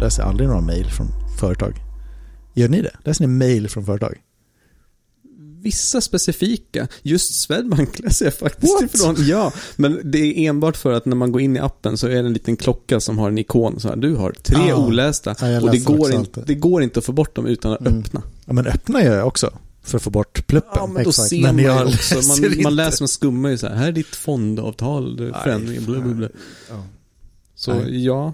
läser aldrig några mejl från företag. Gör ni det? Läser ni mejl från företag? Vissa specifika, just Swedbank läser jag faktiskt What? ifrån. Ja, men det är enbart för att när man går in i appen så är det en liten klocka som har en ikon. Så här, du har tre Ah. olästa Ja, och det går, in, det går inte att få bort dem utan att Mm. öppna. Ja, men öppna gör jag också. För att få bort pluppen. Ja, men då exakt. ser Men man också. Man, inte. man läser, man skummar ju så här. Här är ditt fondavtal, det är Nej, förändring, bla. Så Nej. ja.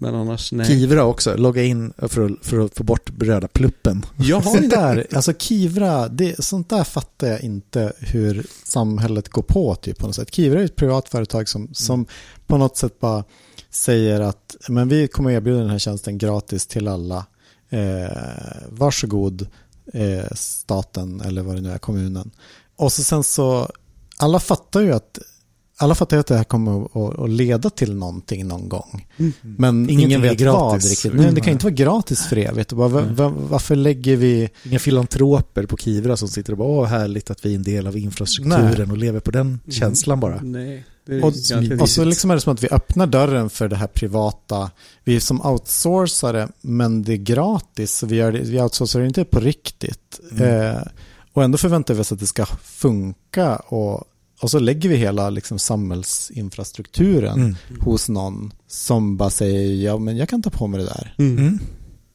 Men annars nej. Kivra också. Logga in för att, för att få bort röda pluppen. Jag har Sånt inte... där, alltså Kivra, det, sånt där fattar jag inte hur samhället går på typ på något sätt. Kivra är ett privat företag som, som på något sätt bara säger att men vi kommer erbjuda den här tjänsten gratis till alla. Eh, varsågod eh, staten eller vad det nu är, kommunen. Och så sen så, alla fattar ju att alla fattar ju att det här kommer att, leda till någonting någon gång. Mm. Men Ingenting ingen är vet gratis. vad riktigt. Mm. Nej, det kan inte vara gratis för evigt. Bara, va- va- varför lägger vi... Inga filantroper på Kivra som sitter och bara åh härligt att vi är en del av infrastrukturen och lever på den känslan bara. Nej. Det är Och, och så liksom är det som att vi öppnar dörren för det här privata. Vi är som outsourcare, men det är gratis. Så vi, gör det, vi outsourcar det inte på riktigt. Mm. Eh, och ändå förväntar vi oss att det ska funka. Och, och så lägger vi hela liksom, samhällsinfrastrukturen Mm. hos någon som bara säger ja men jag kan ta på mig det där. Mm. Mm.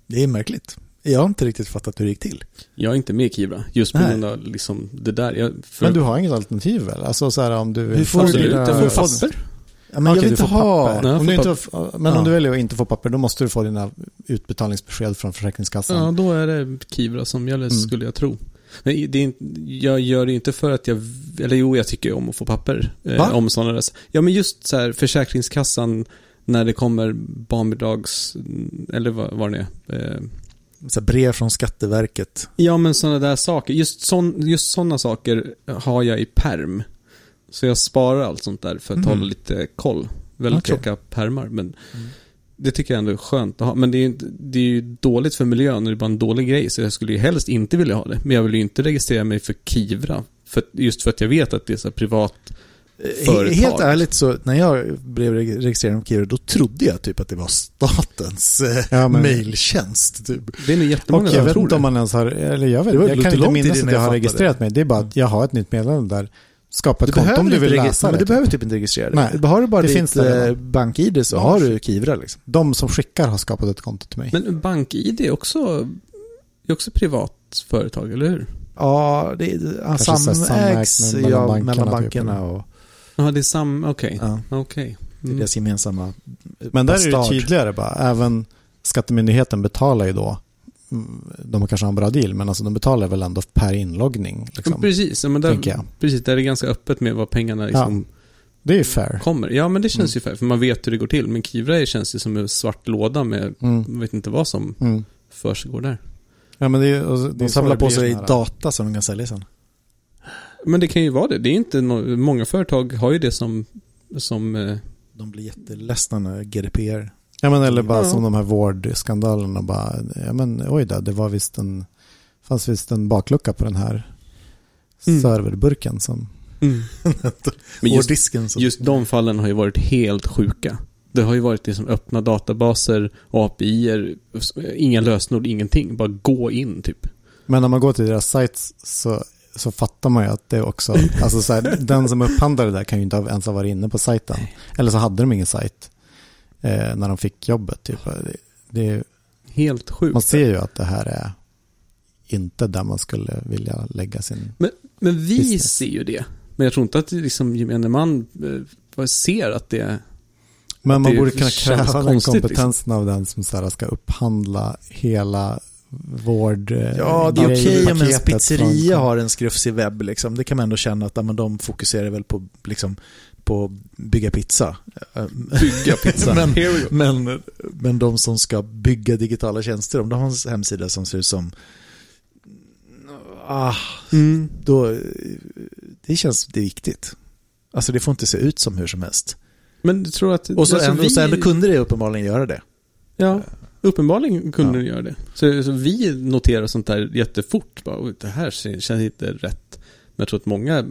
Det är märkligt. Jag har inte riktigt fattat hur det gick till. Jag är inte med i Kivra, just på grund av liksom det där. Jag, för, Men du har inget alternativ väl? Alltså så här om du vill Hur får få du Absolut, dina- jag får papper. Ja, men Okej, jag vill inte får ha... papper. Nej, om du inte, men om Ja. du väljer att inte få papper, då måste du få dina utbetalningsbesked från Försäkringskassan. Ja, då är det Kivra som gäller, Mm. skulle jag tro. Men det är, jag gör det inte för att jag, eller jo, jag tycker om att få papper. Eh, om sådana där. Ja, men just så här, Försäkringskassan, när det kommer barnbidrags, eller vad, vad det är. Eh, Så brev från Skatteverket. ja, men sådana där saker. Just, sån, just sådana saker har jag i perm. Så jag sparar allt sånt där för att Mhm. hålla lite koll. Väldigt Okej. tjocka permar, men Mm. Det tycker jag ändå är skönt att ha. Men det är, ju inte- det är ju dåligt för miljön och det är bara en dålig grej. Så jag skulle ju helst inte vilja ha det. Men jag vill ju inte registrera mig för Kivra. För, just för att jag vet att det är så här privat. Eh, Företag. Helt ärligt så, när jag blev reg- registrerad på Kivra, då trodde jag typ att det var statens eh, Ja, men- mailtjänst. Typ. Det är nog jättemånga jag som vet tror inte det. om man ens har, eller jag vet jag kan inte minnas att jag jag har registrerat mig. Det är bara att jag har ett nytt meddelande där. Skapa ett Du konto behöver om du vill läsa men det. du behöver typ inte registrera dig. Nej, Har du bara det ditt finns det eh, bank-id så har du Kivra liksom. De som skickar har skapat ett konto till mig. Men BankID är också, är också privat företag, eller hur? Ja, det är samägs mellan ja, bankerna mellan typ, bankerna eller? och Ja, det är samma, okej. ja, Okej. det är Mm. deras gemensamma Men där är det bastard. tydligare bara. Även Skattemyndigheten betalar ju då. Mm, De kanske har en bra deal, men alltså de betalar väl ändå per inloggning. Men Liksom. precis, ja, men där, jag. precis, där är det ganska öppet med vad pengarna liksom Det är ju fair. kommer. Ja, men det känns Mm. ju fair, för man vet hur det går till. Men Kivra är- känns ju som en svart låda med, Mm. jag vet inte vad som Mm. försiggår där. Ja, men det är, De samlar på sig data som de kan sälja sen. Men det kan ju vara det. Det är inte no många företag har ju det som, som eh, De blir jätteledsna när GDPR. Ja, men eller bara Ja. som de här vårdskandalerna. Bara, ja, men oj då, det var visst en, fanns visst en baklucka på den här Mm. serverburken som... Men just, Hårddisken. som- just de fallen har ju varit helt sjuka. Det har ju varit liksom öppna databaser, API-er, inga lösenord, ingenting. Bara gå in typ. Men när man går till deras sites så, så fattar man ju att det också, alltså så här, den som upphandlade det där kan ju inte ha- ens ha varit inne på sajten. Eller så hade de ingen sajt eh, när de fick jobbet. Typ. Det, det, är- Helt sjukt. man ser ju att det här är inte där man skulle vilja lägga sin... Men vi business. ser ju det. Men jag tror inte att liksom gemene man eh, ser att det. Men man borde kunna kräva den konstigt, kompetensen av den som så ska upphandla hela vård... eh, Ja, det är okej om en pizzeria har en skrufsig webb. Liksom. Det kan man ändå känna att men de fokuserar väl på, liksom, på att bygga pizza. Bygga pizza. men, men, men de som ska bygga digitala tjänster, om de har en hemsida som ser ut som... Ah, Mm. då, det känns det är viktigt. Alltså det får inte se ut som hur som helst. Men du tror att... Och så, alltså, ändå, vi- så ändå kunde det uppenbarligen göra det. Ja, uppenbarligen kunde Ja. den göra det. Så, så vi noterar sånt där jättefort. Bara, "Oj, det här ser- känns inte rätt. Men jag tror att många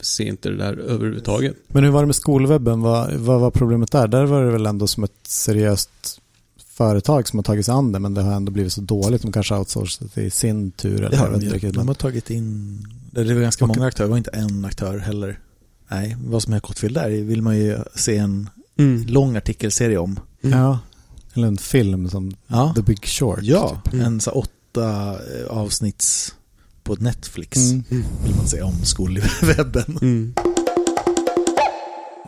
ser inte det där överhuvudtaget. Men hur var det med skolwebben? Vad, vad var problemet där? Där var det väl ändå som ett seriöst företag som har tagit sig an det men det har ändå blivit så dåligt. De kanske outsourcat i sin tur. Eller vet de inte ju. riktigt, De men- har tagit in, det var ganska Och- många aktörer, det var inte en aktör heller. Nej, vad som är gått fel där vill man ju se en Mm. lång artikelserie om. Mm. Ja, eller en film som Ja, The Big Short. ja Mm. en så åtta eh, avsnitts på Netflix Mm. Mm. vill man se om skolwebben. Mm.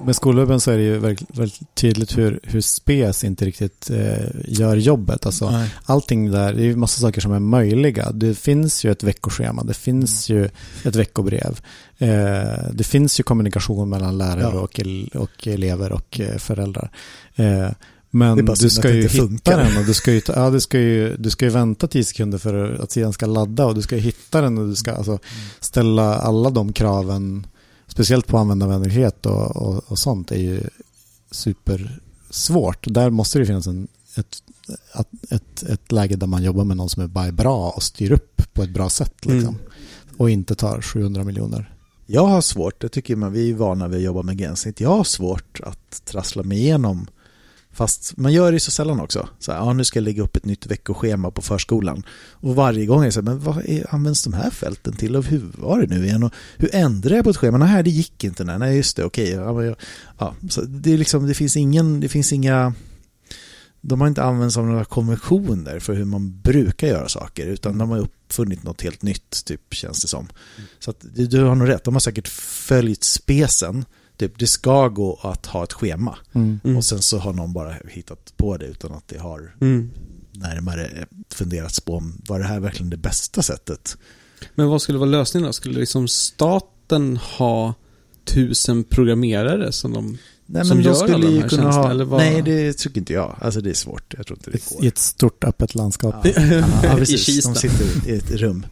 Med skolwebben så är det ju väldigt, väldigt tydligt hur, hur SPES inte riktigt eh, gör jobbet. Alltså, Nej. allting där, det är ju massa saker som är möjliga. Det finns ju ett veckoschema, det finns Mm. ju ett veckobrev. Eh, det finns ju kommunikation mellan lärare Ja. och, och elever och eh, föräldrar. Eh, men du ska ju hitta funkar. den och du ska ju, ja, du, ska ju, du ska ju vänta 10 sekunder för att sidan ska ladda och du ska ju hitta den och du ska alltså ställa alla de kraven, speciellt på användarvänlighet och, och, och sånt, är ju supersvårt. Där måste det finnas en, ett, ett, ett, ett läge där man jobbar med någon som är bara bra och styr upp på ett bra sätt. Liksom. Mm. Och inte tar 700 miljoner. Jag har svårt, det tycker man vi är vana vid att jobba med gränssnitt. Jag har svårt att trassla mig igenom Fast man gör det så sällan också. Så här, ja, nu ska jag lägga upp ett nytt veckoschema på förskolan. Och varje gång är det så här, men vad är, används de här fälten till? Och hur var det nu igen? Och hur ändrar jag på ett schema? Nej, det gick inte. Nej, nej just det, okej. Ja, jag- ja, så det, är liksom, det finns ingen, det finns inga... De har inte använts av några konventioner för hur man brukar göra saker, utan de har uppfunnit något helt nytt, typ, känns det som. Så att, du, du har nog rätt, de har säkert följt spesen. Typ, det ska gå att ha ett schema. Mm. Mm. Och sen så har någon bara hittat på det utan att det har Mm. närmare funderats på om var det här verkligen det bästa sättet? Men vad skulle vara lösningen då? Skulle liksom staten ha tusen programmerare som de... Nej, Som men gör skulle alla de här kunna tjänsterna, ha... eller vad? Nej, det tycker inte jag. Alltså det är svårt. Jag tror inte det går. I ett stort öppet landskap. Ja, ja, I precis. Kista. De sitter i ett rum.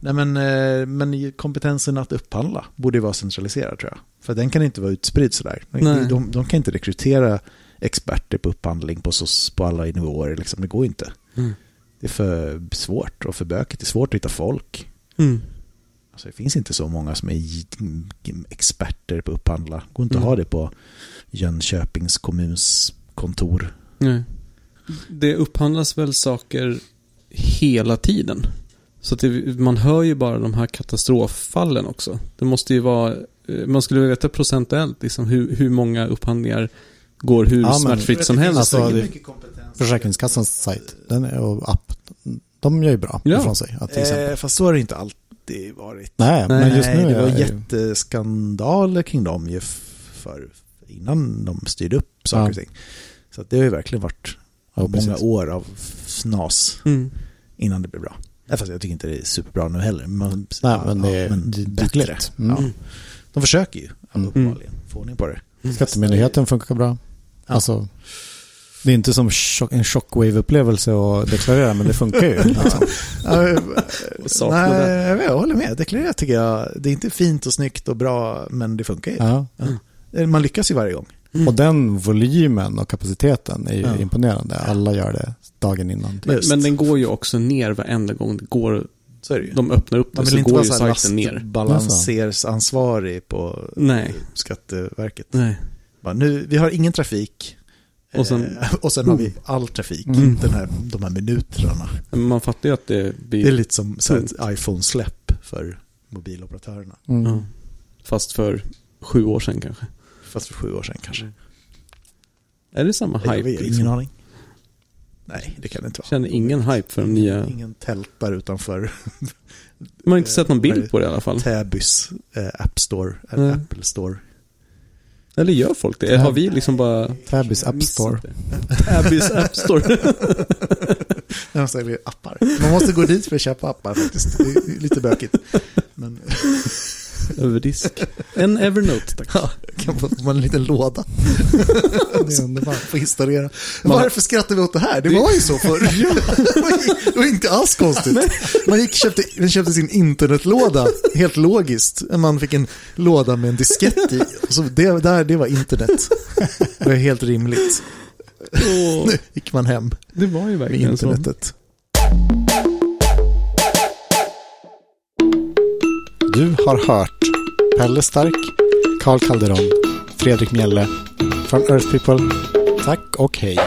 Nej, men, eh, men kompetensen att upphandla borde vara centraliserad tror jag. För den kan inte vara utspridd sådär. Nej. De, de kan inte rekrytera experter på upphandling på, så, på alla nivåer. Liksom. Det går inte. Mm. Det är för svårt och för bökigt. Det är svårt att hitta folk. Mm. Alltså, det finns inte så många som är experter på att upphandla. Det går inte Mm. att ha det på Jönköpings kommuns kontor. Nej. Det upphandlas väl saker hela tiden. Så att det, man hör ju bara de här katastroffallen också. Det måste ju vara, eh, man skulle vilja veta procentuellt liksom hur, hur många upphandlingar går hur Ja, smärtfritt som helst. Alltså, det- Försäkringskassans sajt den är, och app, de gör ju bra Ja. ifrån sig. Att till exempel. Eh, fast så har det inte alltid varit. Nej, nej, men just nu det var ju- jätteskandaler kring dem ju för, innan de styrde upp saker Ja. och ting. Så att det har ju verkligen varit Ja, många år av snas Mm. innan det blev bra. Nej, fast jag tycker inte det är superbra nu heller. Men, Nej, men det ja, är men det är bättre. dugligt. Mm. Ja. De försöker ju Mm. uppenbarligen få ordning på det. Skattemyndigheten funkar bra. Ja. Alltså, det är inte som en shockwave-upplevelse att deklarera, men det funkar ju. Liksom. Ja, Och saknar Nej, det. jag vet, jag håller med. Deklarera tycker jag, det är inte fint och snyggt och bra, men det funkar ju. Ja. Man lyckas ju varje gång. Mm. Och den volymen och kapaciteten är ju Ja. imponerande. Alla gör det dagen innan. Men, men den går ju också ner varenda gång det går. Så är det ju. De öppnar upp vill så går ju sajten ner. lastbalansersansvarig på Nej. Skatteverket. Nej. Bara, nu, vi har ingen trafik. Och sen- eh, och sen har vi all trafik. Mm. Den här, de här minuterna. Man fattar ju att det blir... Det är lite som ett iPhone-släpp för mobiloperatörerna. Mm. Ja. Fast för sju år sedan kanske. Fast för sju år sedan kanske. Är det samma Jag hype? vet, ingen liksom? aning. Nej, det kan det inte vara. Känner ingen hype för de nya... Ingen tältar utanför Man har inte sett någon bild på det i alla fall. Täbys eh, App Store, eller Nej. Apple Store. Eller gör folk det? Har vi liksom bara... Tabys App Store. Tabys App Store. De säljer appar. Man måste gå dit för att köpa appar faktiskt. Det är lite bökigt. Men Över disk. En Evernote, tack. ja, kan få man en liten låda. Det är underbart. Få installera. Man- Varför skrattar vi åt det här? Det var ju så förr. Det var- inte alls konstigt. Man gick köpte, man köpte sin internetlåda, helt logiskt. Man fick en låda med en diskett i. Så det, där, det var internet. Det var helt rimligt. Åh, Nu gick man hem det var ju med verkligen så. internetet. Du har hört Pelle Stark, Carl Calderon, Fredrik Mjelle från Earth People. Tack och hej.